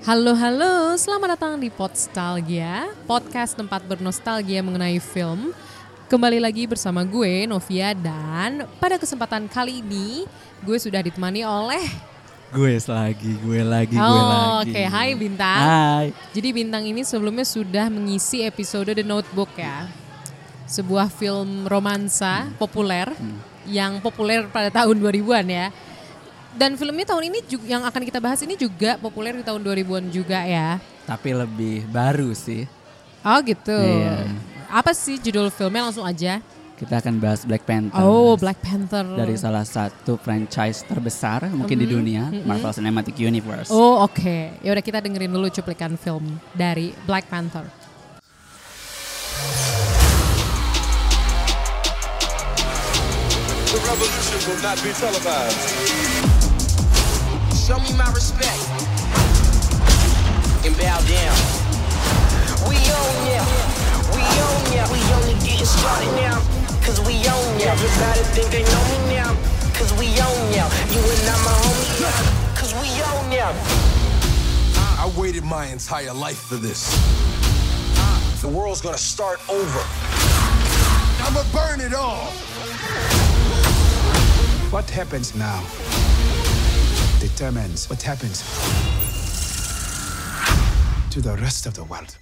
Halo halo, selamat datang di Podstalgia, podcast tempat bernostalgia mengenai film. Kembali lagi bersama gue Novia dan pada kesempatan kali ini gue sudah ditemani oleh Gue lagi, gue lagi, gue Oh, lagi. oke, hai Bintang. Hai. Jadi Bintang ini sebelumnya sudah mengisi episode The Notebook ya. Sebuah film romansa populer yang populer pada tahun 2000-an ya. Dan filmnya tahun ini juga, yang akan kita bahas ini juga populer di tahun 2000-an juga ya. Tapi lebih baru sih. Oh gitu. Iya. Apa sih judul filmnya langsung aja? Kita akan bahas Black Panther. Oh, Black Panther. Dari salah satu franchise terbesar mungkin di dunia, Marvel Cinematic Universe. Oh, oke. Ya udah kita dengerin dulu cuplikan film dari Black Panther. The revolution will not be televised. Show me my respect and bow down. We own ya, we own ya. We only getting started now, cause we own ya. Everybody think they know me now, cause we own ya. You and I, my homie, yeah, cause we own ya. I waited my entire life for this. The world's gonna start over. I'ma burn it all. What happens now determines what happens to the rest of the world.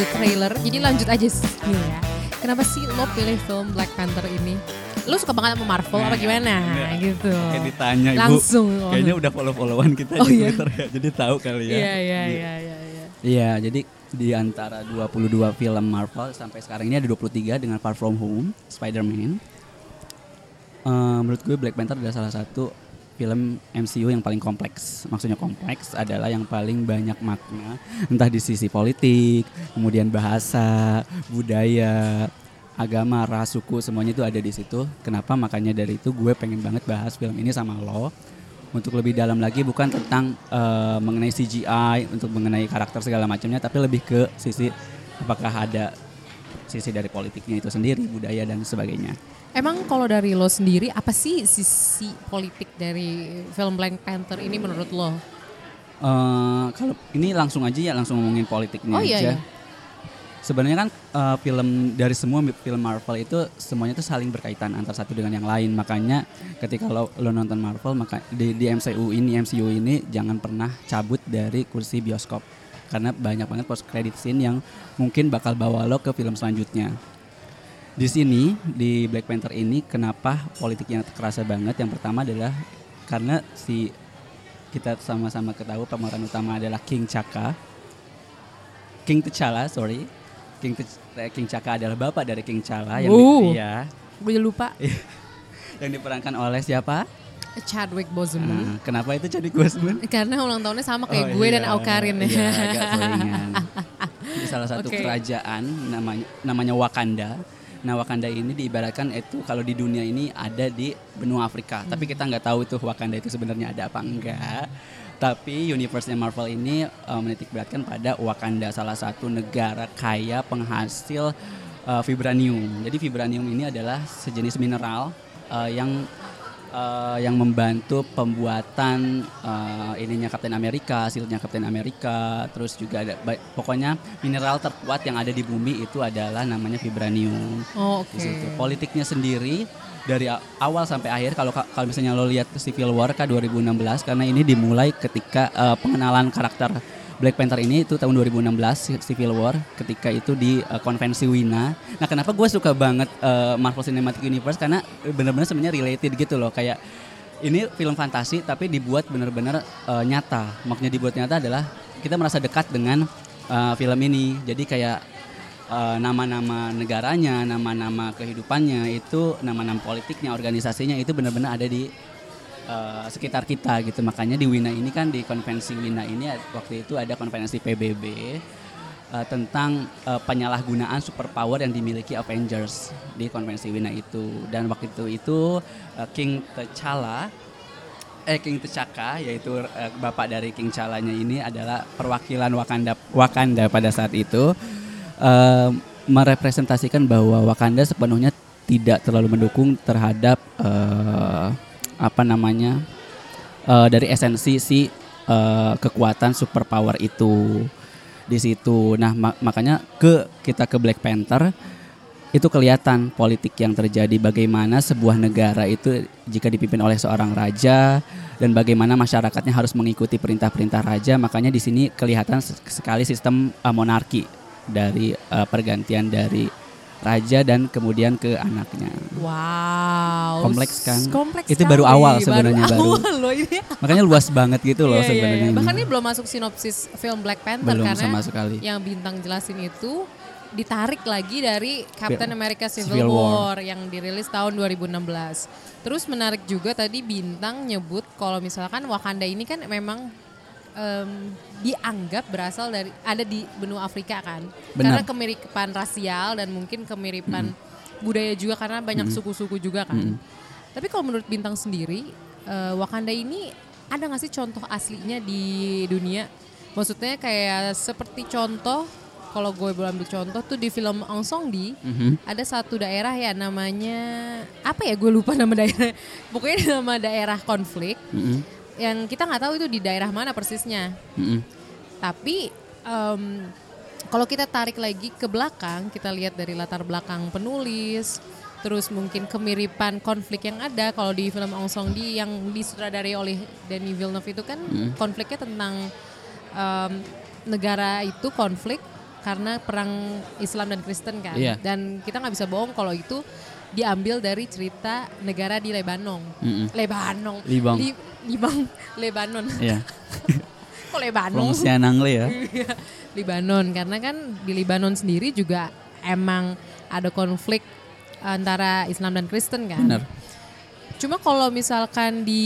The trailer. Jadi lanjut aja sih ya. Kenapa sih lo pilih film Black Panther ini? Lo suka banget sama Marvel apa gimana? Gitu. Kayak ditanya ibu. Langsung. Kayaknya udah follow-followan kita Oh, di iya. Twitter ya. Jadi tahu kali ya. Iya, iya, iya, iya, iya. Iya, jadi di antara 22 film Marvel sampai sekarang ini ada 23 dengan Far From Home, Spider-Man. Eh, menurut gue Black Panther adalah salah satu film MCU yang paling kompleks. Maksudnya kompleks adalah yang paling banyak makna, entah di sisi politik, kemudian bahasa, budaya, agama, ras, suku, semuanya itu ada di situ. Kenapa? Makanya dari itu gue pengen banget bahas film ini sama lo untuk lebih dalam lagi bukan tentang eh, mengenai CGI untuk mengenai karakter segala macamnya tapi lebih ke sisi apakah ada sisi dari politiknya itu sendiri budaya dan sebagainya Emang kalau dari lo sendiri apa sih sisi politik dari film Black Panther ini menurut lo? Eh, kalau ini langsung aja ya langsung ngomongin politiknya Oh, iya, aja iya. sebenarnya kan eh, film dari semua film Marvel itu semuanya tuh saling berkaitan antar satu dengan yang lain makanya ketika lo, lo nonton Marvel maka di, di MCU ini MCU ini jangan pernah cabut dari kursi bioskop karena banyak banget post credit scene yang mungkin bakal bawa lo ke film selanjutnya. Di sini di Black Panther ini kenapa politiknya kerasa banget? Yang pertama adalah karena si kita sama-sama ketahui pemeran utama adalah King Chaka. King T'Challa sorry. King T'Ch- eh, King Chaka adalah bapak dari King T'Challa yang Uh. di, iya, Gue lupa. Yang diperankan oleh siapa? Chadwick Boseman. Nah, kenapa itu jadi Guzman? Karena ulang tahunnya sama kayak Oh, gue iya. dan Aukarin ya. Iya, agak. Di salah satu Oke. kerajaan namanya namanya Wakanda. Nah Wakanda ini diibaratkan itu kalau di dunia ini ada di benua Afrika. Tapi kita nggak tahu tuh Wakanda itu sebenarnya ada apa enggak. Tapi universe-nya Marvel ini eh, menitik beratkan pada Wakanda, salah satu negara kaya penghasil eh, vibranium. Jadi vibranium ini adalah sejenis mineral eh, yang eh, yang membantu pembuatan eh, ininya Kapten Amerika, hasilnya Kapten Amerika, terus juga ada pokoknya mineral terkuat yang ada di bumi itu adalah namanya vibranium. Oh, oke. Situ. Politiknya sendiri dari awal sampai akhir kalau ka- kalau misalnya lo lihat Civil War Kak 2016 karena ini dimulai ketika eh, pengenalan karakter Black Panther ini itu tahun 2016 Ci- Civil War ketika itu di eh, konvensi Wina. Nah, kenapa gue suka banget eh, Marvel Cinematic Universe karena benar-benar sebenarnya related gitu loh kayak ini film fantasi tapi dibuat benar-benar eh, nyata. Maksudnya dibuat nyata adalah kita merasa dekat dengan eh, film ini. Jadi kayak eh, nama-nama negaranya, nama-nama kehidupannya itu nama-nama politiknya, organisasinya itu benar-benar ada di eh, sekitar kita gitu. Makanya di Wina ini kan di konvensi Wina ini waktu itu ada konferensi PBB uh, tentang uh, penyalahgunaan superpower yang dimiliki Avengers di konvensi Wina itu dan waktu itu itu uh, King T'Challa eh King T'Chaka yaitu uh, bapak dari King Chalanya ini adalah perwakilan Wakanda Wakanda pada saat itu uh, merepresentasikan bahwa Wakanda sepenuhnya tidak terlalu mendukung terhadap uh, apa namanya uh, dari esensi si uh, kekuatan superpower itu di situ. Nah ma- makanya ke kita ke Black Panther itu kelihatan politik yang terjadi bagaimana sebuah negara itu jika dipimpin oleh seorang raja dan bagaimana masyarakatnya harus mengikuti perintah-perintah raja makanya di sini kelihatan se- sekali sistem uh, monarki dari uh, pergantian dari raja dan kemudian ke anaknya Wow. Kompleks kan? Kompleks Itu baru sekali. awal sebenarnya, baru. awal loh ini. makanya luas banget gitu loh Iya, iya, sebenarnya iya. ini. Bahkan ini belum masuk sinopsis film Black Panther Belum karena sama sekali. yang bintang jelasin itu ditarik lagi dari Captain America Civil, Civil War. War. yang dirilis tahun 2016. Terus menarik juga tadi bintang nyebut kalau misalkan Wakanda ini kan memang em, dianggap berasal dari ada di benua Afrika kan. Benar. Karena kemiripan rasial dan mungkin kemiripan budaya juga karena banyak suku-suku juga kan. Tapi kalau menurut bintang sendiri eh, Wakanda ini ada nggak sih contoh aslinya di dunia? Maksudnya kayak seperti contoh kalau gue boleh ambil contoh tuh di film Ong Song Di Mhm. ada satu daerah ya namanya apa ya gue lupa nama daerah pokoknya nama daerah konflik Mm-mm. Yang kita nggak tahu itu di daerah mana persisnya Mm-mm. tapi em, kalau kita tarik lagi ke belakang, kita lihat dari latar belakang penulis, terus mungkin kemiripan konflik yang ada. Kalau di film Ong Song Di yang disutradari oleh Denis Villeneuve itu kan konfliknya tentang em, negara itu konflik karena perang Islam dan Kristen kan. Iya. Dan kita nggak bisa bohong kalau itu diambil dari cerita negara di Lebanon. Mm-mm. Lebanon. Libang. Li- Libang. Lebanon. Iya. Kok Lebanon? Pronuncian Angle ya. Iya, Libanon karena kan di Libanon sendiri juga emang ada konflik antara Islam dan Kristen kan. Benar. Cuma kalau misalkan di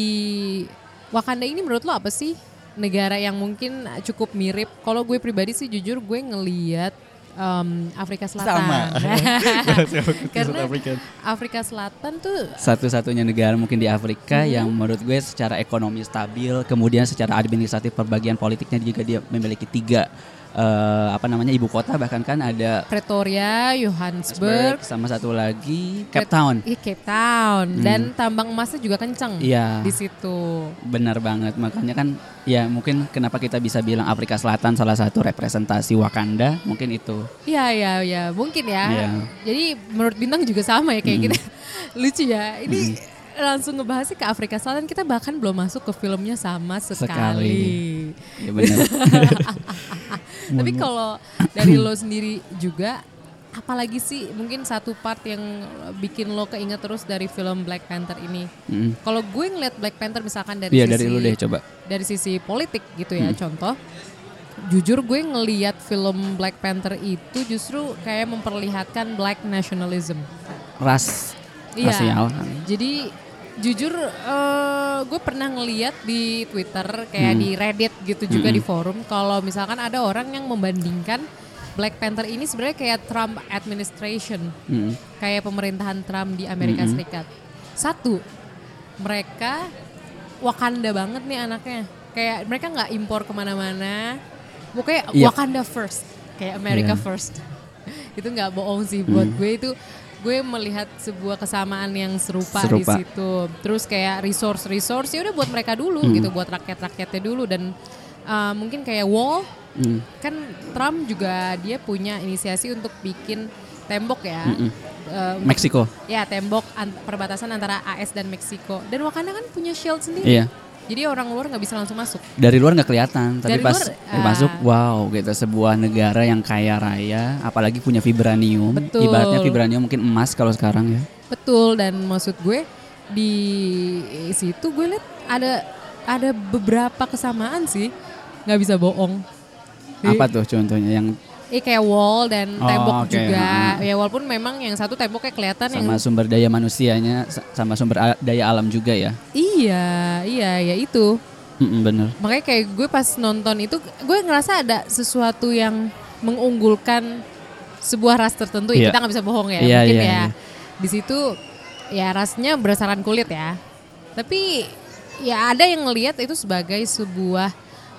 Wakanda ini menurut lo apa sih negara yang mungkin cukup mirip? Kalau gue pribadi sih jujur gue ngeliat em, Afrika Selatan. Sama. Karena Afrika Selatan tuh Satu-satunya negara mungkin di Afrika Mm-hmm. yang menurut gue secara ekonomi stabil, kemudian secara administratif perbagian politiknya juga dia memiliki tiga eh, apa namanya ibu kota bahkan kan ada Pretoria, Johannesburg, sama satu lagi Cape Town. Iya, Cape Town dan tambang emasnya juga kenceng Iya. di situ. Benar banget, makanya kan ya mungkin kenapa kita bisa bilang Afrika Selatan salah satu representasi Wakanda, mungkin itu. Iya iya iya mungkin ya. Iya. Jadi menurut bintang juga sama ya kayak kita. Lucu ya. Ini langsung ngebahasnya ke Afrika Selatan kita bahkan belum masuk ke filmnya sama sekali. Sekali. Ya benar. Tapi kalau dari lo sendiri juga apalagi sih mungkin satu part yang bikin lo keinget terus dari film Black Panther ini. Mm. Kalau gue ngeliat Black Panther misalkan dari Iya sisi dari lu deh coba. dari sisi politik gitu Hmm. ya contoh jujur gue ngeliat film Black Panther itu justru kayak memperlihatkan black nationalism Ras Iya. rasial. jadi jujur eh, gue pernah ngeliat di Twitter kayak Hmm. di Reddit gitu juga di forum kalau misalkan ada orang yang membandingkan Black Panther ini sebenarnya kayak Trump administration Mm. kayak pemerintahan Trump di Amerika Serikat. Satu, mereka Wakanda banget nih anaknya. Kayak mereka nggak impor ke mana-mana. Pokoknya Iya. Wakanda first, kayak America Iya. first. itu nggak bohong sih buat gue itu. Gue melihat sebuah kesamaan yang serupa, di Serupa. situ. Terus kayak resource-resource ya udah buat mereka dulu gitu, buat rakyat-rakyatnya dulu dan uh, mungkin kayak wall Mm. kan Trump juga dia punya inisiasi untuk bikin tembok ya. Eh, untuk- Meksiko. Ya tembok an- perbatasan antara AS dan Meksiko. Dan Wakanda kan punya shield sendiri. Iya. Jadi orang luar nggak bisa langsung masuk. Dari luar nggak kelihatan, tapi Dari pas luar, ah. masuk wow gitu sebuah negara yang kaya raya, apalagi punya vibranium. Betul. Ibaratnya vibranium mungkin emas kalau sekarang ya. Betul dan maksud gue di situ gue lihat ada ada beberapa kesamaan sih. nggak bisa bohong. Apa tuh contohnya yang Eh kayak wall dan Oh, tembok oke, juga. heeh. Ya walaupun memang yang satu temboknya kelihatan yang sama sumber daya manusianya sa- sama sumber daya alam juga ya. Iya, iya, ya itu. Mm-mm, bener. Makanya kayak gue pas nonton itu gue ngerasa ada sesuatu yang mengunggulkan sebuah ras tertentu ya Iya. kita nggak bisa bohong ya Iya, mungkin iya, ya iya. di situ ya rasnya berdasarkan kulit ya tapi ya ada yang ngelihat itu sebagai sebuah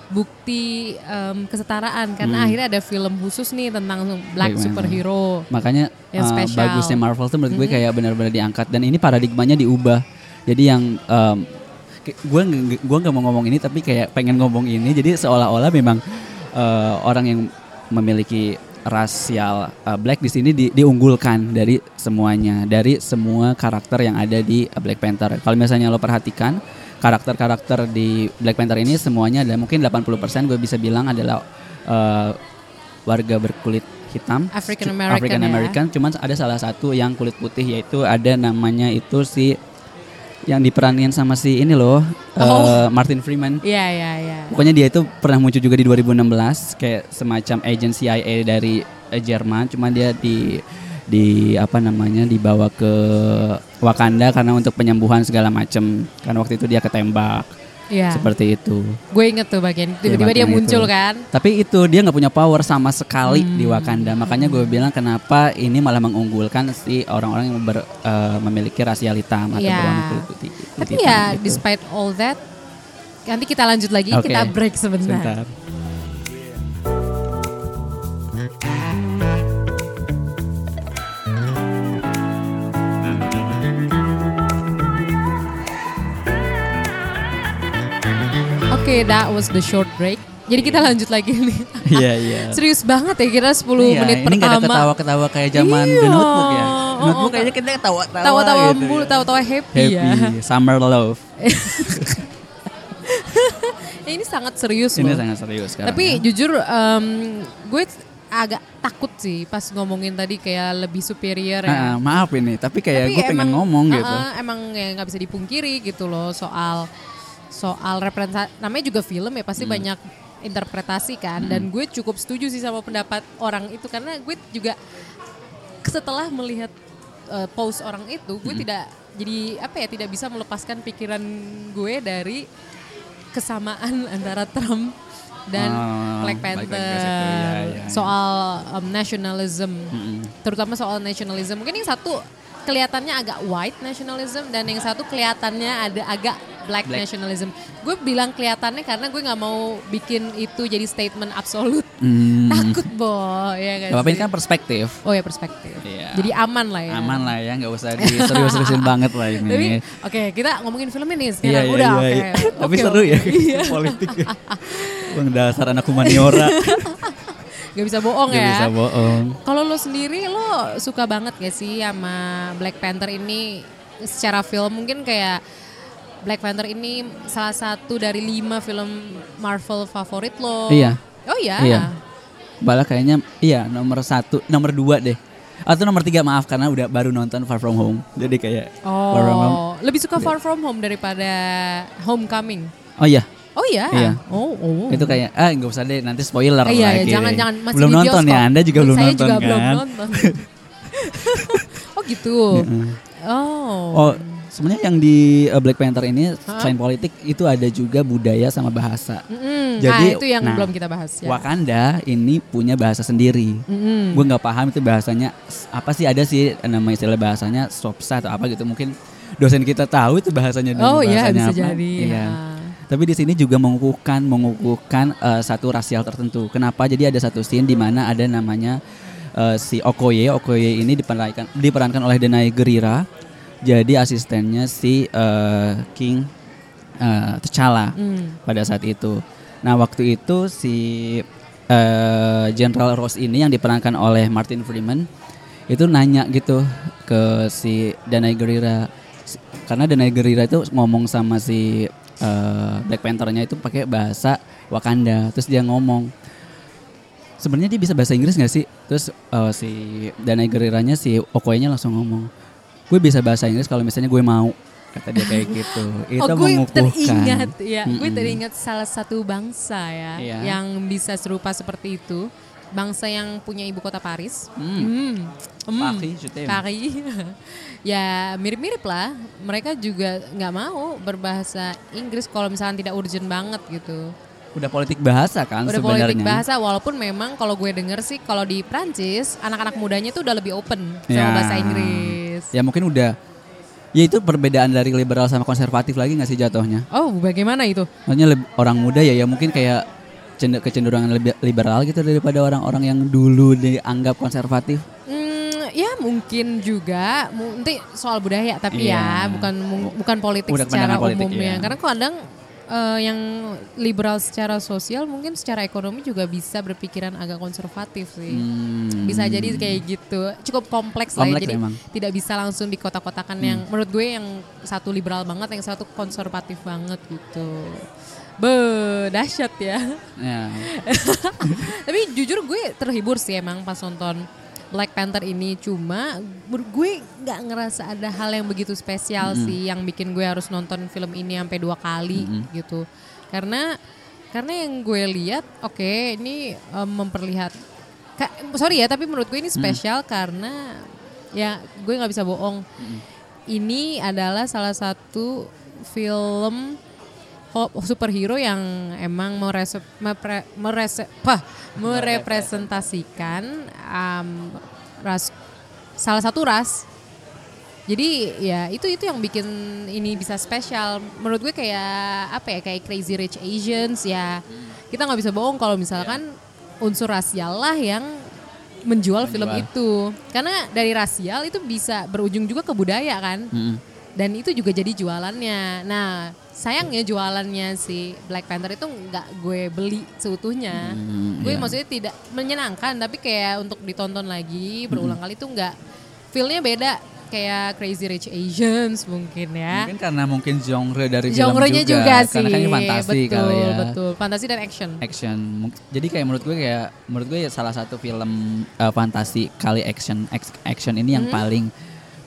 bukti em, kesetaraan karena Hmm. akhirnya ada film khusus nih tentang black Black superhero Makanya Yang uh, bagusnya Marvel tuh menurut gue kayak benar-benar diangkat dan ini paradigmanya diubah. Jadi yang um, gue gue nggak mau ngomong ini tapi kayak pengen ngomong ini. Jadi seolah-olah memang uh, orang yang memiliki rasial uh, black di sini di- diunggulkan dari semuanya, dari semua karakter yang ada di Black Panther. Kalau misalnya lo perhatikan karakter-karakter di Black Panther ini semuanya ada mungkin 80% gue bisa bilang adalah uh, warga berkulit hitam African American African ya. American cuman ada salah satu yang kulit putih yaitu ada namanya itu si yang diperanin sama si ini loh Oh. eh, Martin Freeman Iya iya iya. pokoknya dia itu pernah muncul juga di 2016 kayak semacam agent CIA dari eh, Jerman cuman dia di di apa namanya dibawa ke Wakanda karena untuk penyembuhan segala macam karena waktu itu dia ketembak Iya. seperti itu Gue inget tuh bagian tiba-tiba dia bagian muncul itu. kan. Tapi itu dia nggak punya power sama sekali di Hmm. Wakanda. Makanya gue bilang kenapa ini malah mengunggulkan si orang-orang yang ber- eh, memiliki rasial hitam atau Iya. berwarna kulit putih. Tapi hitam ya gitu. despite all that nanti kita lanjut lagi Oke. kita break sebentar. Sebentar. Oke, that was the short break. Jadi kita lanjut lagi nih. Iya iya. Serius banget ya kira 10 Iya, menit ini nggak ada pertama. ketawa-ketawa kayak zaman Iya. The Notebook ya. Oh, Notebook oh, kayaknya kita ketawa-tawa Tawa-tawa gitu mulu, ya. tawa-tawa happy, Happy, ya. summer love. Ya, Ini sangat serius Ini loh. sangat serius sekarang. Tapi ya. jujur em, gue agak takut sih pas ngomongin tadi kayak lebih superior ya. Ah, maaf ini, tapi kayak Tapi gue pengen emang, ngomong gitu. uh-uh, emang ya nggak bisa dipungkiri gitu loh soal soal representasi. Namanya juga film ya Hmm. pasti banyak interpretasi kan. Dan gue cukup setuju sih sama pendapat orang itu karena gue juga setelah melihat uh, post orang itu, gue Hmm. tidak jadi apa ya tidak bisa melepaskan pikiran gue dari kesamaan antara Trump dan Oh, Black Panther ya, ya, ya. soal um, nationalism terutama soal nationalism mungkin yang satu kelihatannya agak white nationalism dan yang satu kelihatannya ada agak black, Black. nationalism gue bilang kelihatannya karena gue nggak mau bikin itu jadi statement absolut Hmm. takut boh ya Gak kan apa-apa ini kan perspektif. oh ya perspektif Iya. jadi aman lah ya Aman lah ya, nggak usah diserius-seriusin banget lah ini. tapi oke kita ngomongin film ini sekarang iya, udah iya, oke iya. Tapi seru ya politik. ya. Bang dasar anak humaniora. Gak bisa bohong Gak ya bisa bohong. Kalau lo sendiri lo suka banget gak sih sama Black Panther ini secara film mungkin kayak Black Panther ini salah satu dari lima film Marvel favorit lo. Iya. Oh iya. Iya. Malah kayaknya iya nomor satu, nomor dua deh. Atau nomor tiga maaf karena udah baru nonton Far From Home. Jadi kayak Far From Home. Oh, lebih suka Far From Home daripada Homecoming. Oh iya, Oh iya. Iya. Oh, oh. itu kayak ah nggak usah deh nanti spoiler Eh, iya, lagi. iya, jangan jangan masih belum di nonton ya, Anda juga belum Saya nonton juga kan? belum nonton. oh gitu. Oh. Oh, sebenarnya yang di uh, Black Panther ini selain politik itu ada juga budaya sama bahasa. Mm-mm. Jadi, ah, itu yang nah, belum kita bahas ya. Wakanda ini punya bahasa sendiri. Mm-mm. Gue nggak paham itu bahasanya apa sih ada sih nama istilah bahasanya sopsa atau apa gitu mungkin dosen kita tahu itu bahasanya dulu Oh iya bahasanya bisa apa. jadi. Iya. ya. Tapi di sini juga mengukuhkan mengukuhkan eh, satu rasial tertentu. Kenapa? Jadi ada satu scene di mana ada namanya eh, si Okoye. Okoye ini diperankan diperankan oleh Denai Gerira. Jadi asistennya si eh, King eh, T'Challa Hmm. pada saat itu. Nah waktu itu si eh, General Ross ini yang diperankan oleh Martin Freeman itu nanya gitu ke si Danai Gerira karena Danai Gerira itu ngomong sama si eh, Black Panther-nya itu pakai bahasa Wakanda terus dia ngomong sebenarnya dia bisa bahasa Inggris nggak sih terus eh, si Danai Geriranya si Okoye-nya langsung ngomong gue bisa bahasa Inggris kalau misalnya gue mau kata dia kayak gitu itu oh gue mengukuhkan teringat ya, gue Mm-mm. teringat salah satu bangsa ya Iya. yang bisa serupa seperti itu. Bangsa yang punya ibu kota Paris. Hmm. Hmm. Hmm. Paris. Paris. ya mirip-mirip lah. Mereka juga nggak mau berbahasa Inggris kalau misalnya tidak urgent banget gitu. udah politik bahasa kan udah sebenarnya. politik bahasa walaupun memang kalau gue denger sih kalau di Prancis anak-anak mudanya tuh udah lebih open sama Ya. bahasa Inggris. Ya mungkin udah ya itu perbedaan dari liberal sama konservatif lagi nggak sih jatuhnya? Oh, bagaimana itu? Maksudnya orang muda ya ya mungkin kayak kecenderungan lebih liberal gitu daripada orang-orang yang dulu dianggap konservatif. Hmm, ya mungkin juga nanti soal budaya tapi Iya. ya bukan mu- bukan politik Udah secara politik, umumnya. iya. Karena kadang eh, yang liberal secara sosial mungkin secara ekonomi juga bisa berpikiran agak konservatif sih. Hmm. Bisa jadi kayak gitu. Cukup kompleks, lah ya. Kompleks Jadi memang. tidak bisa langsung dikotak-kotakan yang menurut gue yang satu liberal banget, yang satu konservatif banget gitu. Be, dahsyat ya. Ya. Tapi jujur gue terhibur sih emang pas nonton Black Panther ini cuma gue nggak ngerasa ada hal yang begitu spesial sih yang bikin gue harus nonton film ini sampai dua kali gitu. Karena karena yang gue lihat oke ini em, memperlihat Ka- sorry ya tapi menurut gue ini spesial karena ya gue nggak bisa bohong. Ini adalah salah satu film superhero yang emang merese, merese, pah, merepresentasikan um, ras salah satu ras. Jadi ya itu itu yang bikin ini bisa spesial. Menurut gue kayak apa ya kayak Crazy Rich Asians ya. Kita nggak bisa bohong kalau misalkan unsur rasial lah yang menjual, film itu. Karena dari rasial itu bisa berujung juga ke budaya kan Mm-mm. Dan itu juga jadi jualannya. Nah, sayangnya jualannya si Black Panther itu nggak gue beli seutuhnya. gue iya. maksudnya tidak menyenangkan, tapi kayak untuk ditonton lagi berulang kali itu nggak feelnya beda kayak Crazy Rich Asians mungkin ya. Mungkin karena mungkin genre dari film Genre-nya juga, sih. Karena kan ini fantasi betul, kali ya. betul. Fantasi dan action. Action. Jadi kayak menurut gue kayak menurut gue ya salah satu film eh, fantasi kali action action ini Hmm. yang paling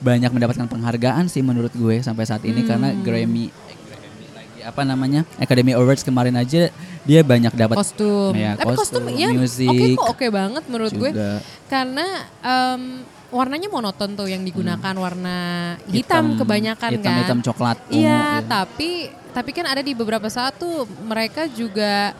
banyak mendapatkan penghargaan sih menurut gue sampai saat ini karena Hmm. Grammy eh, Grammy apa namanya Academy Awards kemarin aja dia banyak dapat Kostum. Ya, Tapi kostum, kostum, ya oke kok oke banget menurut gue. juga. Karena em, warnanya monoton tuh yang digunakan warna hitam, Hmm. Hitam, kebanyakan hitam, kan. hitam coklat Iya, iya. tapi tapi kan ada di beberapa saat tuh mereka juga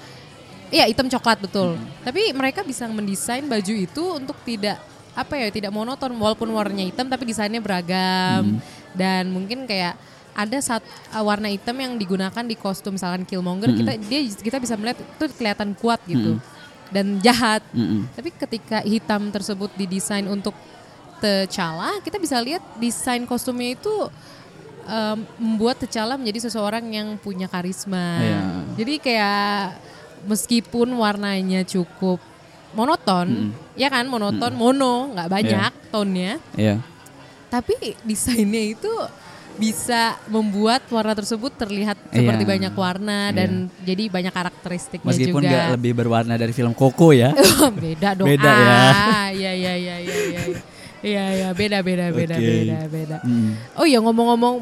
Iya hitam coklat betul. Hmm. Tapi mereka bisa mendesain baju itu untuk tidak apa ya tidak monoton walaupun warnanya hitam tapi desainnya beragam Hmm. dan mungkin kayak ada satu warna hitam yang digunakan di kostum misalkan Killmonger Hmm. kita dia kita bisa melihat itu kelihatan kuat gitu dan jahat. Mm-mm. Tapi ketika hitam tersebut didesain untuk T'Challa, kita bisa lihat desain kostumnya itu em, membuat T'Challa menjadi seseorang yang punya karisma. Iya. Jadi kayak meskipun warnanya cukup monoton, ya kan monoton, mono, nggak banyak tonnya, Iya. tapi desainnya itu bisa membuat warna tersebut terlihat seperti Iya. banyak warna dan jadi banyak karakteristiknya Meskipun juga. nggak lebih berwarna dari film Coco ya. beda dong. Beda ya. Ah, iya iya iya iya iya. Iya iya beda beda beda Oke. beda beda. Mm. Oh iya ngomong-ngomong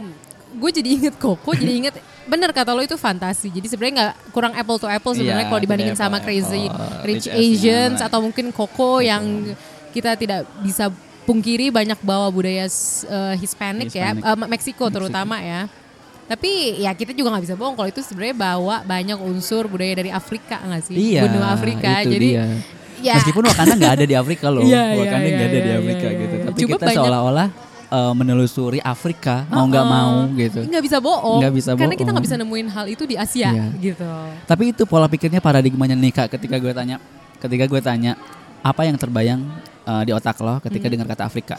gue jadi inget Koko, jadi inget bener kata lo itu fantasi. Jadi sebenarnya nggak kurang apple to apple sebenarnya Iya, kalau dibandingin sama apple, Crazy apple. Rich Rich Asians Asian. atau mungkin Koko yang kita tidak bisa pungkiri banyak bawa budaya uh, Hispanic, ya, Hispanic. uh, Meksiko terutama ya. Tapi ya kita juga nggak bisa bohong kalau itu sebenarnya bawa banyak unsur budaya dari Afrika nggak sih? Iya. Benua Afrika. itu Jadi dia. ya Meskipun Wakanda nggak ada di Afrika loh. Iya, iya, Wakanda iya, nggak ada iya, di iya, Afrika iya, gitu. iya. Tapi Cuma kita banyak- seolah-olah eh, menelusuri Afrika mau nggak Uh-uh. mau gitu. nggak bisa bohong. Nggak bisa Karena kita bohong. nggak bisa nemuin hal itu di Asia Iya. gitu. Tapi itu pola pikirnya paradigmanya nikah ketika gue tanya ketika gue tanya apa yang terbayang eh, di otak lo ketika Hmm. dengar kata Afrika.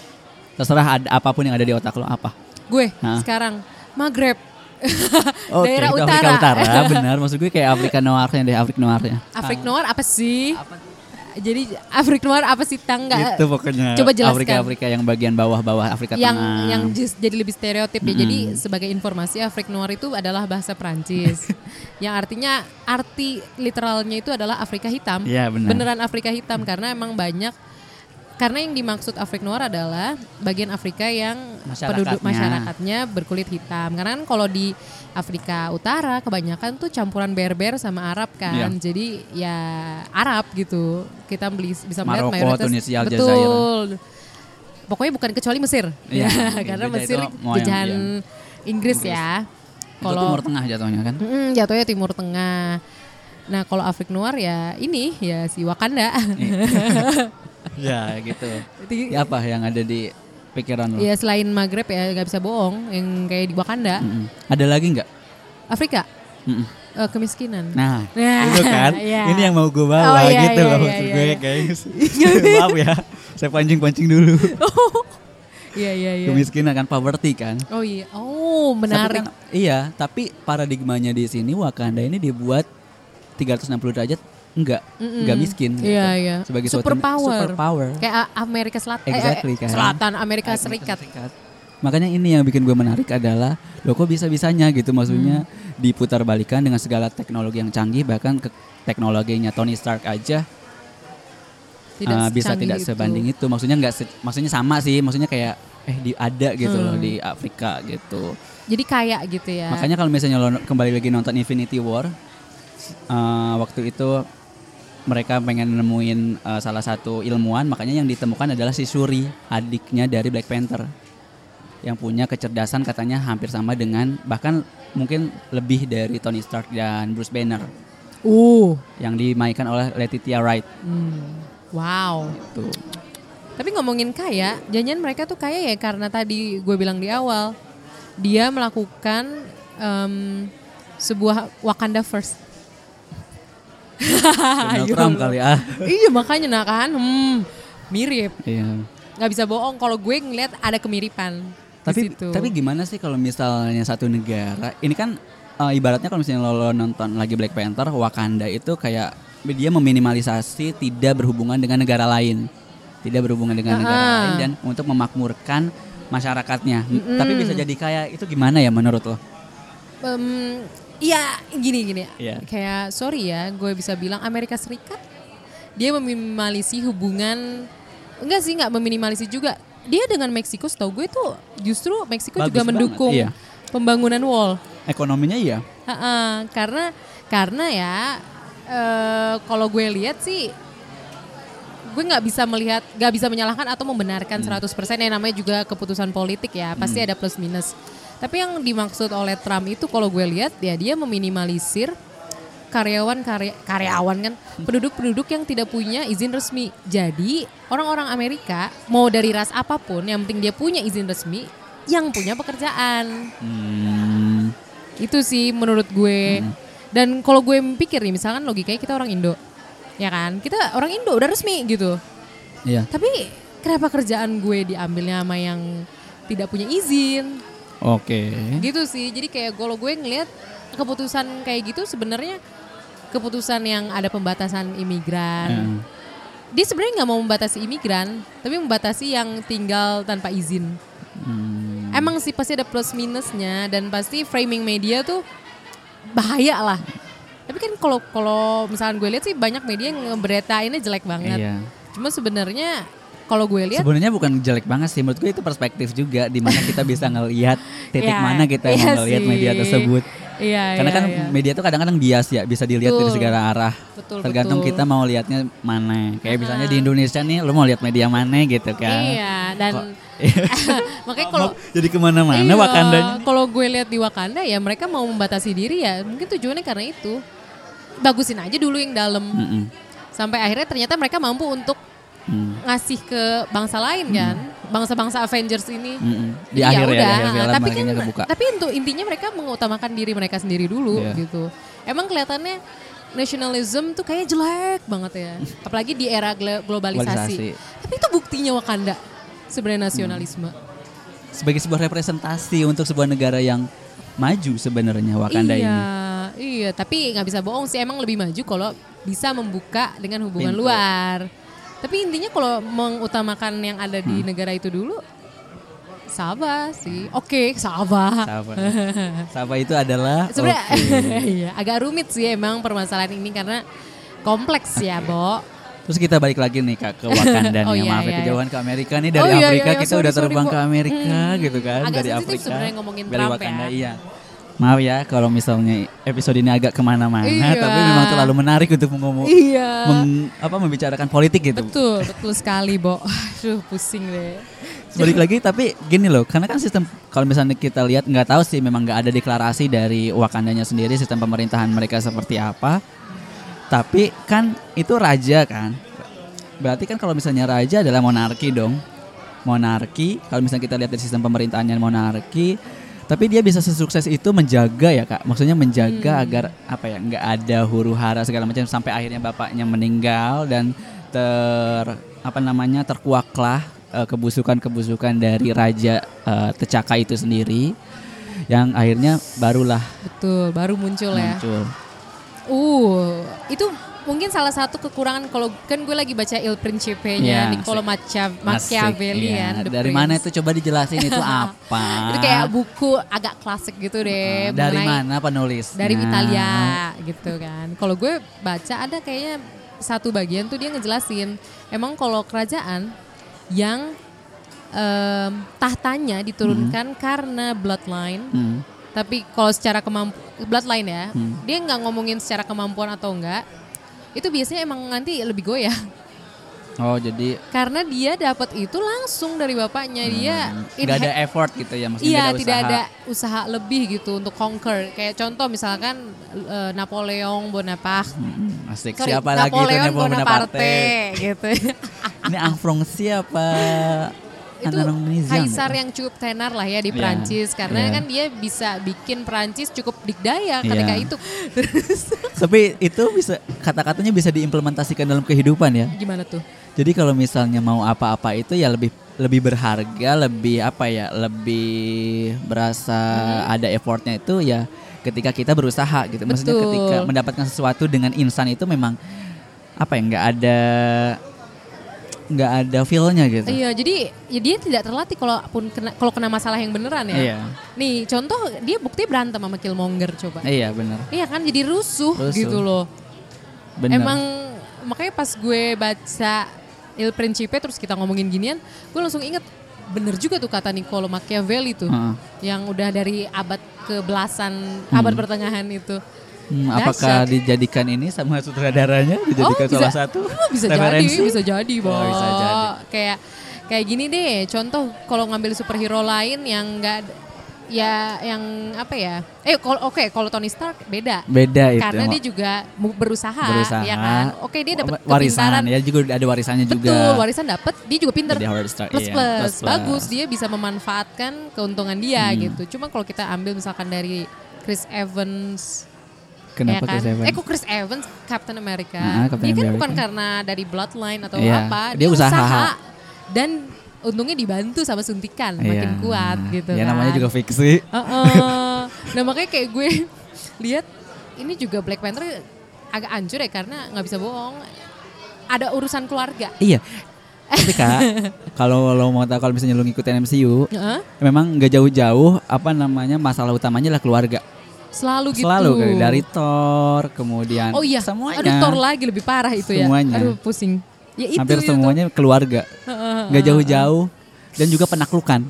Terserah ada apa pun yang ada di otak lo apa. Gue Hah? sekarang Maghreb. Oke, Daerah utara. Afrika Utara, benar. Maksud gue kayak Afrika Noirnya deh, Afrika Noirnya. Afrik Noir apa sih? Jadi Afrik Noir apa sih tangga? Itu pokoknya Coba jelaskan. Afrika-Afrika yang bagian bawah-bawah Afrika yang Tengah. yang just jadi lebih stereotip ya. Jadi sebagai informasi Afrik Noir itu adalah bahasa Prancis. yang artinya arti literalnya itu adalah Afrika hitam. Iya, benar. Beneran Afrika hitam karena emang banyak karena yang dimaksud Afrik Noir adalah bagian Afrika yang penduduk Masyarakatnya. masyarakatnya berkulit hitam. Karena kan kalau di Afrika Utara kebanyakan tuh campuran berber sama Arab kan. Iya. Jadi ya Arab gitu. Kita beli bisa melihat Maroko, mayoritas Tunisia, Aljazair. betul. Pokoknya bukan kecuali Mesir. Iya, ya, karena beda Mesir jajahan iya. Inggris ya. Itu Timur Tengah jatuhnya kan. Mm, jatuhnya Timur Tengah. Nah kalau Afrik Noir ya ini ya si Wakanda. ya gitu. Itu- Ya, apa yang ada di pikiran lo? ya selain Maghreb ya nggak bisa bohong yang kayak di Wakanda, Mm-mm. Ada lagi nggak? Afrika Mm-mm. eh, kemiskinan. Nah, Nah, itu kan. iya. Ini yang mau gue bawa Oh, iya, gitu iya, iya, maksud iya, gue iya. guys. Maaf ya, saya pancing-pancing dulu. Iya iya iya. Kemiskinan kan poverty kan. Oh iya. Oh Tapi menarik. kan- iya, tapi paradigmanya di sini Wakanda ini dibuat 360 derajat enggak, enggak miskin. gitu. Iya iya. Sebagai suatu super power. super power. Kayak Amerika Selatan. Exactly, eh, eh, kan. Selatan Amerika Serikat. Makanya ini yang bikin gue menarik adalah lo kok bisa-bisanya gitu maksudnya Hmm. diputar balikan dengan segala teknologi yang canggih bahkan ke teknologinya Tony Stark aja Tidak uh, bisa tidak itu. sebanding itu. Maksudnya nggak se- maksudnya sama sih, maksudnya kayak eh di ada gitu loh Hmm. di Afrika gitu. Jadi kayak gitu ya. Makanya kalau misalnya lo kembali lagi nonton Infinity War uh, waktu itu mereka pengen nemuin uh, salah satu ilmuwan, makanya yang ditemukan adalah si Shuri, adiknya dari Black Panther. Yang punya kecerdasan katanya hampir sama dengan bahkan mungkin lebih dari Tony Stark dan Bruce Banner Uh. yang dimainkan oleh Letitia Wright. Hmm. Wow. Tuh. Tapi ngomongin kaya, janjian mereka tuh kaya ya karena tadi gue bilang di awal dia melakukan em, sebuah Wakanda first. Donald. Trump kali ah. iya makanya nah kan, hmm, mirip. Iya. Nggak bisa bohong kalau gue ngeliat ada kemiripan. di Tapi situ. tapi gimana sih kalau misalnya satu negara ini kan eh, ibaratnya kalau misalnya lo, lo nonton lagi Black Panther Wakanda itu kayak dia meminimalisasi tidak berhubungan dengan negara lain. Tidak berhubungan dengan negara Ah. lain dan untuk memakmurkan masyarakatnya. Tapi bisa jadi kayak itu gimana ya menurut lo? Em, Iya gini gini. Iya. Kayak sorry ya, gue bisa bilang Amerika Serikat dia meminimalisi hubungan enggak sih nggak meminimalisi juga. Dia dengan Meksiko setahu gue tuh justru Meksiko Bagus juga banget, mendukung iya. pembangunan wall. Ekonominya iya. Ha-ha, karena karena ya eh, kalau gue lihat sih gue nggak bisa melihat nggak bisa menyalahkan atau membenarkan 100% ya namanya juga keputusan politik ya pasti ada plus minus tapi yang dimaksud oleh Trump itu kalau gue lihat ya dia meminimalisir karyawan karya karyawan kan penduduk-penduduk yang tidak punya izin resmi jadi orang-orang Amerika mau dari ras apa pun yang penting dia punya izin resmi yang punya pekerjaan Hmm, itu sih menurut gue. Dan kalau gue pikir nih, misalkan logikanya kita orang Indo, ya kan? Kita orang Indo udah resmi gitu. iya. Tapi kenapa kerjaan gue diambilnya sama yang tidak punya izin? Oke. Gitu sih. Jadi kayak kalau gue ngelihat keputusan kayak gitu sebenarnya keputusan yang ada pembatasan imigran. Hmm. Dia sebenarnya nggak mau membatasi imigran, tapi membatasi yang tinggal tanpa izin. Hmm. Emang sih pasti ada plus minusnya dan pasti framing media tuh bahaya lah. Tapi kan kalau kalau misalkan gue lihat sih banyak media yang ngeberitainnya jelek banget. Iya. Cuma sebenarnya kalau gue lihat Sebenarnya bukan jelek banget sih, menurut gue itu perspektif juga di mana kita bisa ngelihat titik Ya, mana kita iya mau ngelihat sih. media tersebut. Iya, Karena iya, kan iya. media tuh kadang-kadang bias ya, bisa dilihat dari Betul. segala arah. Betul, Tergantung betul. kita mau lihatnya mana. Kayak misalnya di Indonesia nih, lo mau lihat media mana gitu kan? Iya dan makanya kalau Jadi ke mana-mana Iya, Wakandanya. Kalau gue lihat di Wakanda ya mereka mau membatasi diri ya mungkin tujuannya karena itu. Bagusin aja dulu yang dalam. Mm-mm. Sampai akhirnya ternyata mereka mampu untuk Hmm. ngasih ke bangsa lain kan. Bangsa-bangsa Avengers ini. Mm-mm. Di Jadi akhir ya, di udah, akhir film tapi kan kebuka. tapi untuk intinya mereka mengutamakan diri mereka sendiri dulu Iya. gitu. Emang kelihatannya nationalism tuh kayak jelek banget ya. Apalagi di era glo- globalisasi. Globalisasi. Tapi itu buktinya Wakanda sebenarnya nasionalisme. Sebagai sebuah representasi untuk sebuah negara yang maju sebenarnya Wakanda iya, ini. Iya, tapi nggak bisa bohong sih emang lebih maju kalau bisa membuka dengan hubungan Pintu. luar. Tapi intinya kalau mengutamakan yang ada Hmm. di negara itu dulu, Sabah sih. Oke, Sabah. Saba. Saba itu adalah Sebenarnya oke. iya, agak rumit sih emang permasalahan ini karena kompleks ya, Bo. Terus kita balik lagi nih Kak ke Wakanda Oh, nih. iya, Maaf ya iya, kejauhan ke Amerika nih dari Oh, iya, Afrika iya, iya. kita Sorry, udah sorry, terbang Bo. ke Amerika Hmm. gitu kan Agak dari Afrika. sebenarnya ngomongin dari Trump Wakanda ya. iya. Maaf ya kalau misalnya episode ini agak ke mana-mana, Iya. tapi memang terlalu menarik untuk ngomong, Iya. meng- apa membicarakan politik gitu. Betul, betul sekali, Bo. Aduh, pusing deh. Balik lagi tapi gini loh, karena kan sistem kalau misalnya kita lihat nggak tahu sih memang nggak ada deklarasi dari Wakandanya sendiri sistem pemerintahan mereka seperti apa. Tapi kan itu raja kan. Berarti kan kalau misalnya raja adalah monarki dong. Monarki, kalau misalnya kita lihat dari sistem pemerintahannya monarki, tapi dia bisa sesukses itu menjaga ya kak. Maksudnya menjaga agar apa ya nggak ada huru hara segala macam sampai akhirnya bapaknya meninggal dan ter apa namanya terkuaklah eh, kebusukan-kebusukan dari raja eh, Tecaka itu sendiri yang akhirnya barulah Betul, baru muncul ya. muncul. Uh, itu mungkin salah satu kekurangan kalau kan gue lagi baca Il Principe-nya Ya, Niccolo Machiavelli iya. kan. The Dari Prince. mana itu coba dijelasin itu apa? Itu kayak buku agak klasik gitu deh. Ah, dari mengenai- mana penulis? Dari Italia gitu kan. Kalau gue baca ada kayaknya satu bagian tuh dia ngejelasin emang kalau kerajaan yang em, tahtanya diturunkan karena bloodline Hmm. tapi kalau secara kemampu bloodline ya, Hmm. dia nggak ngomongin secara kemampuan atau enggak. Itu biasanya emang nanti lebih goyah Oh jadi karena dia dapat itu langsung dari bapaknya dia. nggak inhe- ada effort gitu ya maksudnya Iya tidak ada usaha lebih gitu untuk conquer. Kayak contoh misalkan eh, Napoleon Bonaparte. Hmm, asik. Sorry, siapa lagi itu Napoleon Napoleon Bonaparte gitu. Ini Ang Frongsi apa? itu kaisar yang cukup tenar lah ya di Iya, Prancis karena iya. kan dia bisa bikin Prancis cukup dikdaya ketika Iya. itu. Tapi itu bisa kata-katanya bisa diimplementasikan dalam kehidupan ya. gimana tuh? Jadi kalau misalnya mau apa-apa itu ya lebih lebih berharga, lebih apa ya, lebih berasa Hmm. ada effortnya itu ya ketika kita berusaha gitu. Maksudnya Betul. ketika mendapatkan sesuatu dengan insan itu memang apa ya nggak ada nggak ada feelnya gitu. Iya, jadi ya dia tidak terlatih kalau pun kena kalau kena masalah yang beneran ya. Iya. Nih, contoh dia bukti berantem sama Killmonger coba. Iya benar. Iya kan jadi rusuh, Rusuh. gitu loh. Benar. Emang makanya pas gue baca Il Principe terus kita ngomongin ginian, gue langsung inget bener juga tuh kata Niccolo Machiavelli tuh. Heeh. Yang udah dari abad ke belasan, abad pertengahan itu. Hmm, apakah Dahsyat. dijadikan ini sama sutradaranya dijadikan bisa- salah satu Oh, bisa referensi? jadi, bisa jadi, Bo. Oh, bisa jadi. Kayak kayak gini deh, contoh kalau ngambil superhero lain yang enggak ya yang apa ya? Eh kalau oke, kalau Tony Stark beda. Beda itu. Karena dia juga berusaha, berusaha. ya kan. Oke, dia dapat warisan kepintaran. ya juga ada warisannya juga. Betul, warisan dapat, dia juga pinter. Jadi Stark, plus, iya. plus Plus plus. bagus, dia bisa memanfaatkan keuntungan dia Hmm. gitu. Cuma kalau kita ambil misalkan dari Chris Evans Kenapa ya kan? Chris Evans? Eh kok Chris Evans Captain America? Ah, Captain dia kan America. bukan karena dari bloodline atau Iya, apa, dia usaha. dan untungnya dibantu sama suntikan Iya. makin kuat gitu Ya kan. namanya juga fiksi. Heeh. nah makanya kayak gue lihat ini juga Black Panther agak hancur ya karena nggak bisa bohong. Ada urusan keluarga. Iya. Tapi kak, kalau lo mau tahu kalau misalnya lo ngikutin MCU, Heeh. memang nggak jauh-jauh apa namanya masalah utamanya lah keluarga. Selalu gitu. Selalu dari Thor, kemudian Oh iya, semuanya. aduh Thor lagi lebih parah itu ya. Semuanya. Aduh pusing. Ya itu Hampir itu. semuanya keluarga. Nggak jauh-jauh dan juga penaklukan.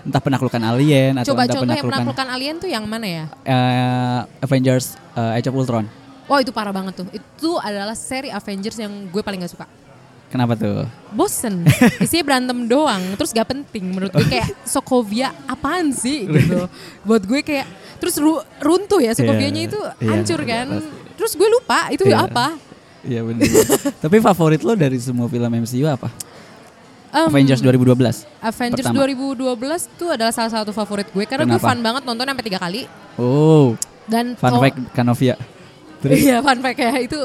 Entah penaklukan alien atau Coba entah contoh yang penaklukan alien tuh yang mana ya? eh, Avengers eh, Age of Ultron. Wah itu parah banget tuh. Itu adalah seri Avengers yang gue paling gak suka. Kenapa tuh? Bosen. Isinya berantem doang. Terus gak penting menurut gue. Kayak Sokovia apaan sih gitu. Buat gue kayak terus ru- runtuh ya Sokovianya Iya, itu iya, hancur iya, kan. pasti. Terus gue lupa itu Iya. apa. Iya benar. Tapi favorit lo dari semua film MCU apa? Em, Avengers 2012. Avengers Pertama. 2012 tuh adalah salah satu favorit gue karena gue Kenapa? fun banget nonton sampai tiga kali Oh, dan fun fact Kanovia. Terus Iya fun fact ya itu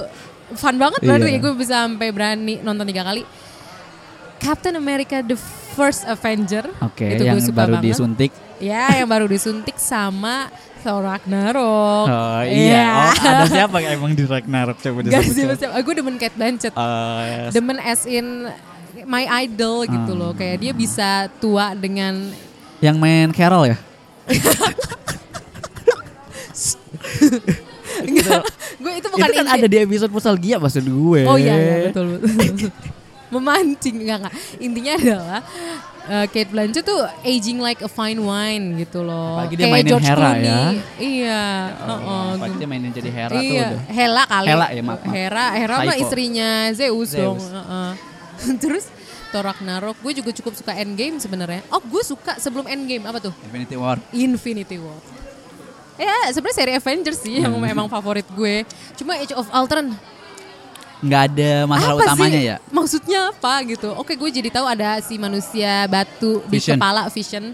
fun banget berarti Iya. gue bisa sampai berani nonton tiga kali. Captain America the First Avenger Oke, itu yang gue suka baru banget. disuntik. Ya yang baru disuntik sama Thor Ragnarok. Oh iya, oh, ada siapa emang di Ragnarok coba Gak disebut sih, siapa? siapa. gue demen Kate Blanchett. Oh, yes. Demen as in my idol gitu Hmm. loh. Kayak dia bisa tua dengan Yang main Carol ya? Enggak, gue itu bukan itu kan inti- ada di episode nostalgia maksud gue. Oh iya, iya betul betul. Memancing enggak enggak. Intinya adalah eh, Kate Blanchett tuh aging like a fine wine gitu loh. Apalagi dia Kayak mainin George Hera Clooney. ya. Iya, Oh, heeh. Apalagi dia mainin jadi Hera tuh iya, udah. Hela kali. Hela ya, maaf, maaf. Hera, Hera mah istrinya Zeus, Zeus. dong. heeh. Terus Thor Ragnarok, gue juga cukup suka Endgame sebenarnya. Oh, gue suka sebelum Endgame apa tuh? Infinity War. Infinity War. Ya sebenarnya seri Avengers sih yang Hmm. memang favorit gue. Cuma Age of Ultron nggak ada masalah apa utamanya sih? ya. Maksudnya apa gitu? Oke, gue jadi tahu ada si manusia batu di Vision. kepala Vision.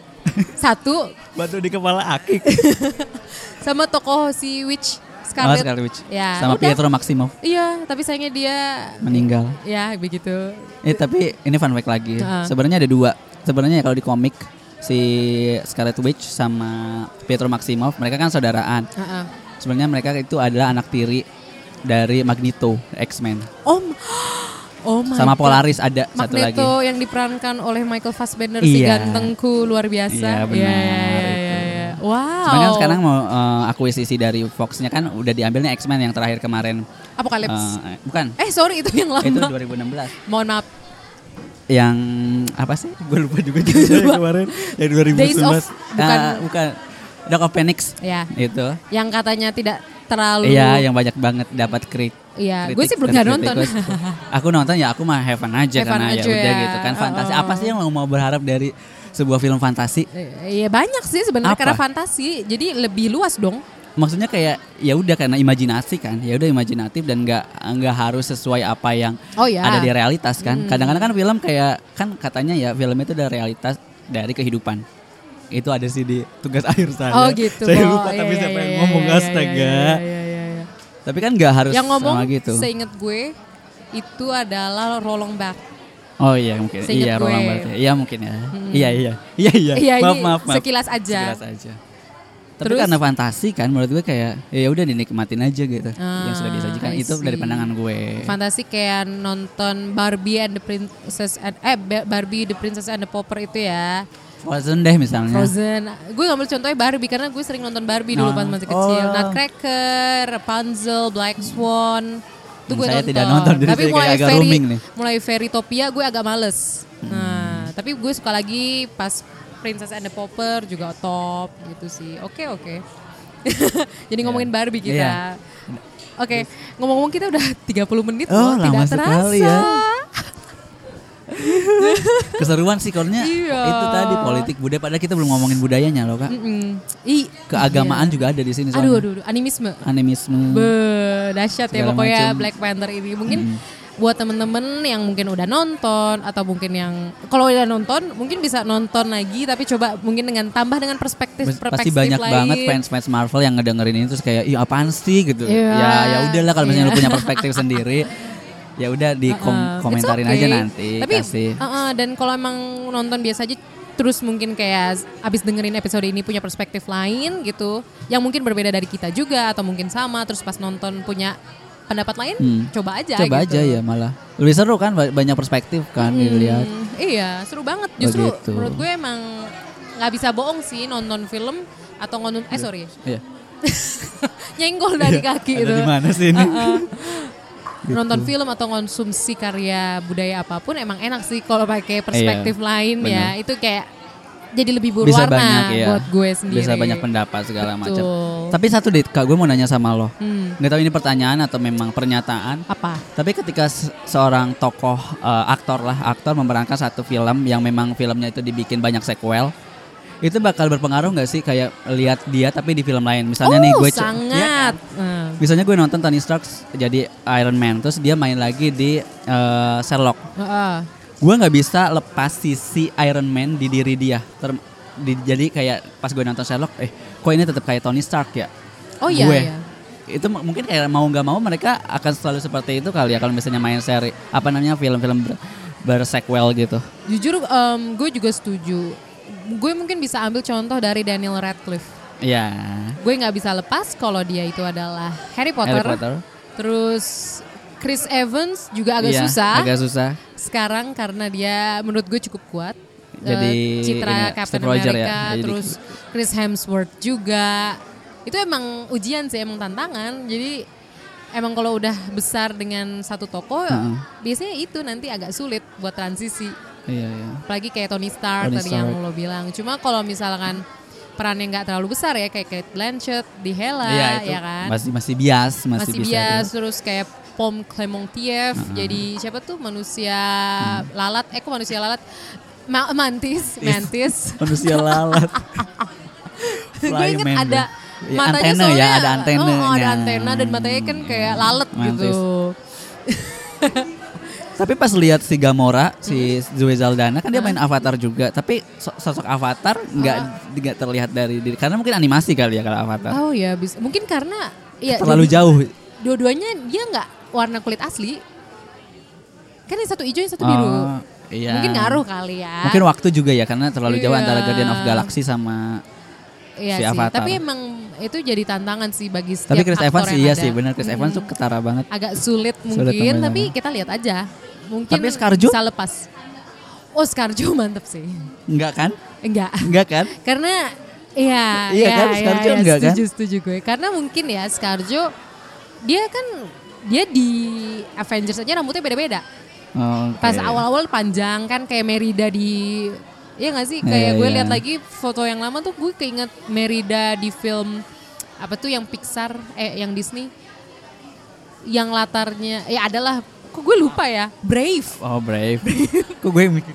Satu Batu di kepala akik. sama tokoh si Witch Oh, Scarlet. Scarlet Witch. Ya, Sama udah. Pietro Maximoff Iya, tapi sayangnya dia meninggal. ya begitu. Eh tapi ini fun fact lagi. Heeh. Sebenarnya ada dua. Sebenarnya kalau di komik si Scarlet Witch sama Pietro Maximoff mereka kan saudaraan. Heeh. Sebenarnya mereka itu adalah anak tiri dari Magneto X-Men. Om Oh my sama God. Polaris ada satu lagi. Magneto yang diperankan oleh Michael Fassbender si Iya. gantengku luar biasa. Iya, benar, Iya, iya, iya, itu. iya, iya. Wow. Sebenarnya kan sekarang mau eh, akuisisi dari Fox-nya kan udah diambilnya X-Men yang terakhir kemarin. Apokalips. Eh, bukan. eh sorry itu yang lama. Itu 2016. Mohon maaf. Yang apa sih? Gue lupa juga judulnya kemarin. Yang 2019. Days of- bukan. Ah, bukan. Dark of Phoenix. Ya. Itu. Yang katanya tidak terlalu. Iya, yang banyak banget dapat krit. Iya, gue sih belum nonton. kritikus. aku nonton ya aku mah have fun aja Have fun karena ya aja udah ya. gitu kan fantasi. Oh. Apa sih yang lo mau berharap dari sebuah film fantasi? Eh, Iya banyak sih sebenarnya karena fantasi. Jadi lebih luas dong. Maksudnya kayak ya udah karena imajinasi kan. Ya udah imajinatif dan nggak nggak harus sesuai apa yang Oh ya. ada di realitas kan. Kadang-kadang kan film kayak kan katanya ya film itu ada realitas dari kehidupan. Itu ada sih di tugas akhir saya. Oh gitu. Saya Oh, lupa iya, tapi iya, siapa yang iya, ngomong iya, astaga. iya, iya, iya, iya, iya. Tapi kan nggak harus Yang ngomong sama gitu. seinget gue itu adalah Rolong Back. Oh iya mungkin. Seinget iya. Roland Barthes. Iya mungkin ya. Iya iya. Iya iya. Iya, maaf, ini maaf maaf. sekilas aja. Sekilas aja. Tapi Terus? karena fantasi kan menurut gue kayak ya udah dinikmatin aja gitu. yang sudah Ah, disajikan itu dari pandangan gue. Fantasi kayak nonton Barbie and the Princess and eh Ba- Barbie the Princess and the Pauper itu ya. Frozen deh misalnya. Frozen. Gue ngambil contohnya Barbie karena gue sering nonton Barbie dulu Oh. pas masih kecil. Oh. Nutcracker, Rapunzel, Black Swan. Itu Hmm, gue saya nonton. tidak nonton, jadi tapi mulai agak Fairy, roaming nih. Hmm. mulai Fairytopia gue agak males. Nah, tapi gue suka lagi pas Princess and the Pauper juga top gitu sih. Oke oke. Jadi ngomongin Barbie kita. Iya. Oke, ngomong-ngomong kita udah 30 menit Oh, loh, lama tidak sekali terasa. ya. Keseruan sih kornya Iya. itu tadi politik budaya padahal kita belum ngomongin budayanya loh kak. Mm-mm. Ih, Keagamaan juga ada di sini iya. Aduh, aduh, aduh, animisme. Animisme. Be, dahsyat ya pokoknya macam. Black Panther ini. Mungkin buat temen-temen yang mungkin udah nonton atau mungkin yang kalau udah nonton mungkin bisa nonton lagi tapi coba mungkin dengan tambah dengan perspektif Pasti perspektif banyak lain. banget fans-fans Marvel yang ngedengerin ini terus kayak, ih apaan sih gitu. Iya. Ya ya udahlah kalau misalnya Iya. lu punya perspektif sendiri, ya udah di kom- Uh, komentarin okay. aja nanti Tapi kasih. uh, uh, dan kalau emang nonton biasa aja terus mungkin kayak abis dengerin episode ini punya perspektif lain gitu yang mungkin berbeda dari kita juga atau mungkin sama terus pas nonton punya pendapat lain Hmm. coba aja Coba gitu. aja ya malah. Lebih seru kan ba- banyak perspektif kan dilihat. Hmm, iya, seru banget. Justru Begitu. menurut gue emang nggak bisa bohong sih nonton film atau nonton eh sorry Iya. nyenggol dari kaki Ada itu. di mana sih ini? Nonton film atau konsumsi karya budaya apa pun emang enak sih kalau pakai perspektif lain ya. benar. Itu kayak jadi lebih Bisa berwarna banyak ya. buat gue sendiri. Bisa banyak pendapat segala macam. Tapi satu deh, Kak, gue mau nanya sama lo. Hmm, Nggak tahu ini pertanyaan atau memang pernyataan. apa? Tapi ketika se- seorang tokoh eh, aktor lah, aktor memerankan satu film yang memang filmnya itu dibikin banyak sequel, itu bakal berpengaruh nggak sih kayak lihat dia tapi di film lain? Misalnya nih oh, gue ce- Iya sangat. kan? Hmm. Misalnya gue nonton Tony Stark jadi Iron Man, terus dia main lagi di eh, Sherlock. Heeh. Gue nggak bisa lepas sisi Iron Man di diri dia. Ter- di- jadi kayak pas gue nonton Sherlock, eh kok ini tetap kayak Tony Stark ya? Oh iya, gue. iya. Itu mungkin kayak mau nggak mau mereka akan selalu seperti itu kali ya kalau misalnya main seri apa namanya film-film ber, bersequel gitu. Jujur em, gue juga setuju. Gue mungkin bisa ambil contoh dari Daniel Radcliffe. Ya. Gue nggak bisa lepas kalau dia itu adalah Harry Potter. Harry Potter. Terus Chris Evans juga agak Iya, susah. Agak susah. Sekarang karena dia menurut gue cukup kuat. Jadi Eh, citra ini ya, Captain ya, America, jadi- terus Chris Hemsworth juga. Itu emang ujian sih, emang tantangan. Jadi emang kalau udah besar dengan satu toko, Heeh. biasanya itu nanti agak sulit buat transisi. Iya, iya. Apalagi kayak Tony Stark Tony tadi yang Stark. lo bilang. Cuma kalau misalkan perannya nggak terlalu besar ya kayak Kate Blanchett di Hela Iya, itu ya kan. masih masih bias, masih, Masih, bias tuh. terus kayak Pom Clementiev jadi siapa tuh manusia Hmm. lalat eh kok manusia lalat Ma- mantis mantis Manusia lalat. gue inget man, ada. Iya, matanya antena ya, soalnya ada antenanya. oh, ada antena dan matanya kan kayak lalat Mantis. gitu Tapi pas lihat si Gamora, si Hmm. Zoe Saldana kan dia main Avatar juga, tapi so- sosok Avatar nggak nggak terlihat dari diri karena mungkin animasi kali ya kalau Avatar. Oh ya, bisa. mungkin karena ya Terlalu dua- jauh. Dua-duanya dia nggak warna kulit asli. Kan yang satu hijau, yang satu biru. Oh, iya. Mungkin ngaruh kali ya. Mungkin waktu juga ya karena terlalu jauh Iya. antara Guardian of Galaxy sama Iya si sih. Avatar. Tapi emang itu jadi tantangan sih bagi setiap Tapi Chris Evans iya ada. sih benar Chris Mm-mm. Evans tuh ketara banget. agak sulit Sulit mungkin, namanya. tapi kita lihat aja. Mungkin Tapi Scarjo? bisa lepas. Oh Scarjo mantep sih. Enggak kan? Enggak. Enggak kan? Karena iya, Iya iya, kan, iya, Scarjo iya, enggak kan? setuju, setuju gue. Karena mungkin ya Scarjo dia kan dia di Avengers aja rambutnya beda-beda. Oh, oke. Pas awal-awal panjang kan kayak Merida di Iya gak sih? Iya, Kayak gue iya. lihat lagi foto yang lama tuh gue keinget Merida di film apa tuh yang Pixar eh yang Disney? Yang latarnya ya adalah kok gue lupa ya? Brave. Oh brave. Kok gue mikir?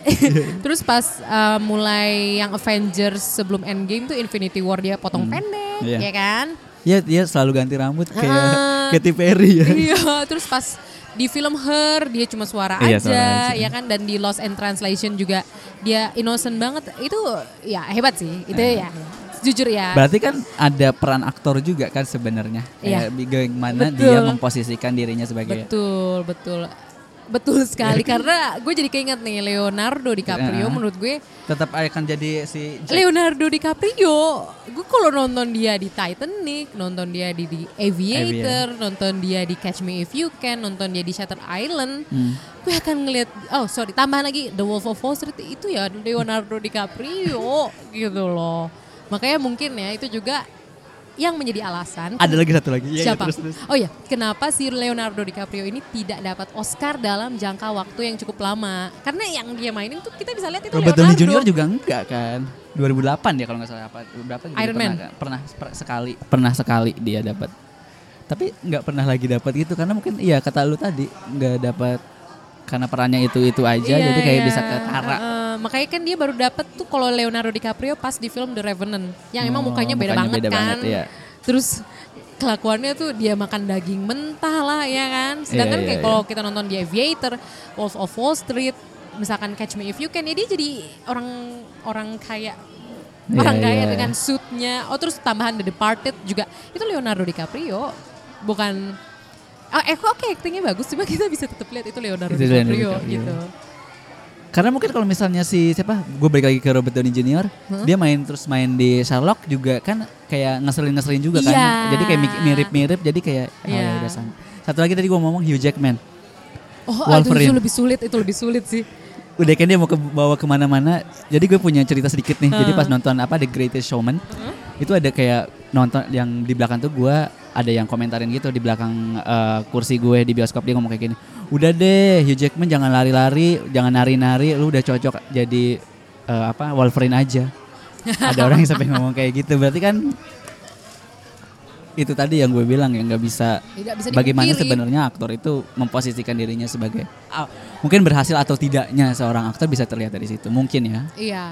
Terus pas uh, mulai yang Avengers sebelum Endgame tuh Infinity War dia potong pendek Iya. ya kan? Ya dia selalu ganti rambut kayak Ah. Katy Perry ya. iya terus pas di film Her dia cuma suara Iya, aja, suara aja. ya kan? Dan di Lost in Translation juga dia innocent banget. Itu ya hebat sih. Itu ya jujur ya Berarti kan ada peran aktor juga kan sebenarnya. Iya. Bagaimana Betul. dia memposisikan dirinya sebagai betul betul betul sekali karena gue jadi keinget nih Leonardo DiCaprio Iya. menurut gue tetap akan jadi si Jack. Leonardo DiCaprio gue kalau nonton dia di Titanic nonton dia di, di Aviator nonton dia di Catch Me If You Can nonton dia di Shutter Island Hmm. gue akan ngeliat oh sorry tambahan lagi The Wolf of Wall Street itu ya Leonardo DiCaprio gitu loh makanya mungkin ya itu juga yang menjadi alasan Ada lagi satu lagi. Iya, Siapa? terus, terus. Oh ya, kenapa si Leonardo DiCaprio ini tidak dapat Oscar dalam jangka waktu yang cukup lama? Karena yang dia mainin tuh kita bisa lihat itu Robert Downey Leonardo. Jr. juga enggak kan. 2008 ya kalau nggak salah apa. Berapa Iron pernah, Man. kan? pernah per- sekali, pernah sekali dia dapat. Tapi nggak pernah lagi dapat gitu karena mungkin iya kata lu tadi nggak dapat karena perannya itu itu aja Iya, jadi kayak iya. bisa ketara. Heeh, makanya kan dia baru dapat tuh kalau Leonardo DiCaprio pas di film The Revenant, yang emang Oh, mukanya beda mukanya banget beda kan. banget, iya. Terus kelakuannya tuh dia makan daging mentah lah ya kan. Sedangkan Iya, iya, kayak kalau kita nonton di Aviator, Wolf of Wall Street, misalkan Catch Me If You Can, ya dia jadi orang orang kaya Iya, orang kaya iya. dengan suitnya. Oh terus tambahan The Departed juga itu Leonardo DiCaprio, bukan. Oh, eh, oke actingnya bagus, cuma kita bisa tetap lihat itu Leonardo Itu Leonardo DiCaprio DiCaprio. gitu. Karena mungkin kalau misalnya si siapa, gue balik lagi ke Robert Downey Jr. Dia main terus main di Sherlock juga kan kayak ngeselin-ngeselin juga kan. Iya. Jadi kayak mi- mirip-mirip jadi kayak oh, Iya. ya udah sama. Satu lagi tadi gue ngomong Hugh Jackman. Oh, aduh, Wolverine. itu lebih sulit, itu lebih sulit sih. Udah kan dia mau ke bawa ke mana-mana. Jadi gue punya cerita sedikit nih. Jadi pas nonton apa The Greatest Showman, itu ada kayak nonton yang di belakang tuh gue ada yang komentarin gitu di belakang eh, kursi gue di bioskop dia ngomong kayak gini. Udah deh Hugh Jackman jangan lari-lari, jangan nari-nari, lu udah cocok jadi eh, apa Wolverine aja. ada orang yang sampai ngomong kayak gitu. Berarti kan itu tadi yang gue bilang ya nggak bisa Tidak bisa bagaimana sebenarnya aktor itu memposisikan dirinya sebagai ah, mungkin berhasil atau tidaknya seorang aktor bisa terlihat dari situ mungkin ya Iya.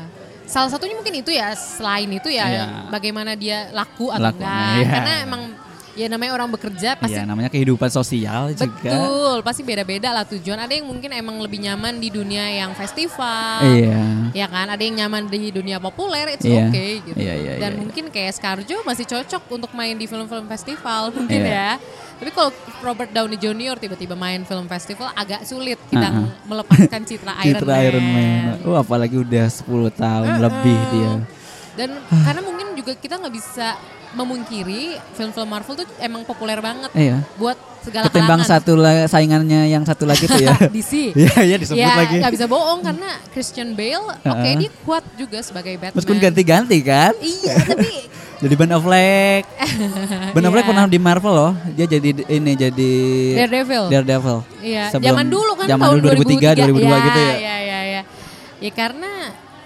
Salah satunya mungkin itu ya, selain itu ya Iya. bagaimana dia laku atau Laku, enggak. iya. Karena emang ya namanya orang bekerja pasti ya namanya kehidupan sosial juga betul, pasti beda-beda lah tujuan. Ada yang mungkin emang lebih nyaman di dunia yang festival. iya Ya kan, ada yang nyaman di dunia populer, it's Iya. okay gitu. Iya, iya, Dan iya, mungkin kayak Scarjo masih cocok untuk main di film-film festival mungkin Iya. ya. Tapi kalau Robert Downey Jr. tiba-tiba main film festival agak sulit kita Uh-uh. melepaskan citra Iron Citra Man. Iron Man oh apalagi udah 10 tahun lebih dia Dan karena mungkin juga kita nggak bisa memungkiri film-film Marvel tuh emang populer banget iya buat segala ketimbang kalangan. satu la- saingannya yang satu lagi tuh ya DC. Iya, iya disebut ya, lagi. nggak bisa bohong karena Christian Bale, oke Uh-uh. dia kuat juga sebagai Batman. meskipun ganti-ganti kan Iya, tapi jadi Ben Affleck Ben Affleck Iya. pernah di Marvel loh dia jadi ini jadi Daredevil. Daredevil Iya, Sebelum- zaman dulu kan zaman tahun dulu 2003 2002 gitu ya Iya, iya, iya. Ya karena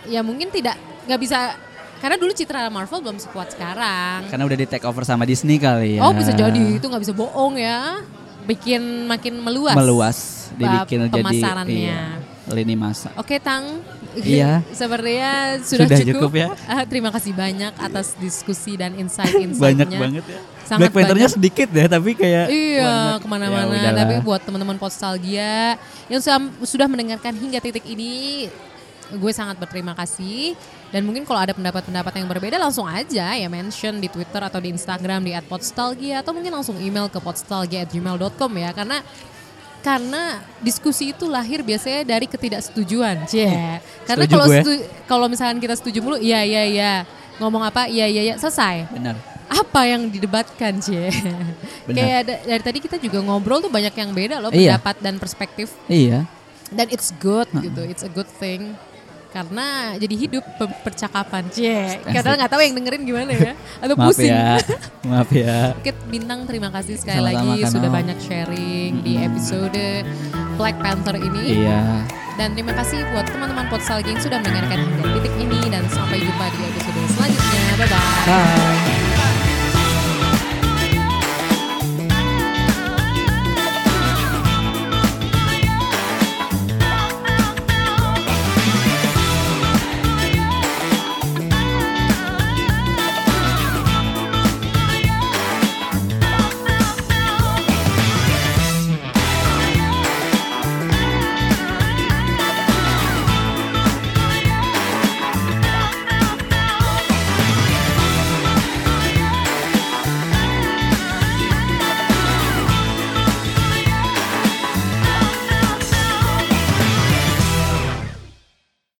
ya mungkin tidak nggak bisa karena dulu citra Marvel belum sekuat sekarang. Karena udah di take over sama Disney kali ya. Oh bisa jadi itu nggak bisa bohong ya. Bikin makin meluas. Meluas, dibikin jadi iya. lini masa. Oke Tang, Iya. sepertinya sudah, Sudah cukup. cukup ya. Ah, terima kasih banyak atas diskusi dan insight-insightnya. Banyak banget ya. Sangat Black Panther-nya sedikit ya, tapi kayak Iya ke mana-mana. Ya udahlah. Tapi buat teman-teman Postalgia yang sudah mendengarkan hingga titik ini, gue sangat berterima kasih. Dan mungkin kalau ada pendapat-pendapat yang berbeda langsung aja ya mention di Twitter atau di Instagram di @podstalgia atau mungkin langsung email ke podstalgia@gmail.com ya karena karena diskusi itu lahir biasanya dari ketidaksetujuan. Cie. Karena kalau kalau misalkan kita setuju mulu, iya iya iya. Ngomong apa? Iya iya iya, selesai Benar. apa yang didebatkan cie Benar. kayak da- dari tadi kita juga ngobrol tuh banyak yang beda loh Iya. pendapat dan perspektif Iya. dan it's good gitu it's a good thing karena jadi hidup pe- percakapan cie kadang nggak tahu yang dengerin gimana ya atau Maaf pusing ya. Maaf ya. Kit Bintang terima kasih sekali Sama-sama, lagi Kano. sudah banyak sharing di episode Black Panther ini Iya. dan terima kasih buat teman-teman Potsal yang sudah mendengarkan hingga titik ini dan sampai jumpa di episode selanjutnya bye bye Bye.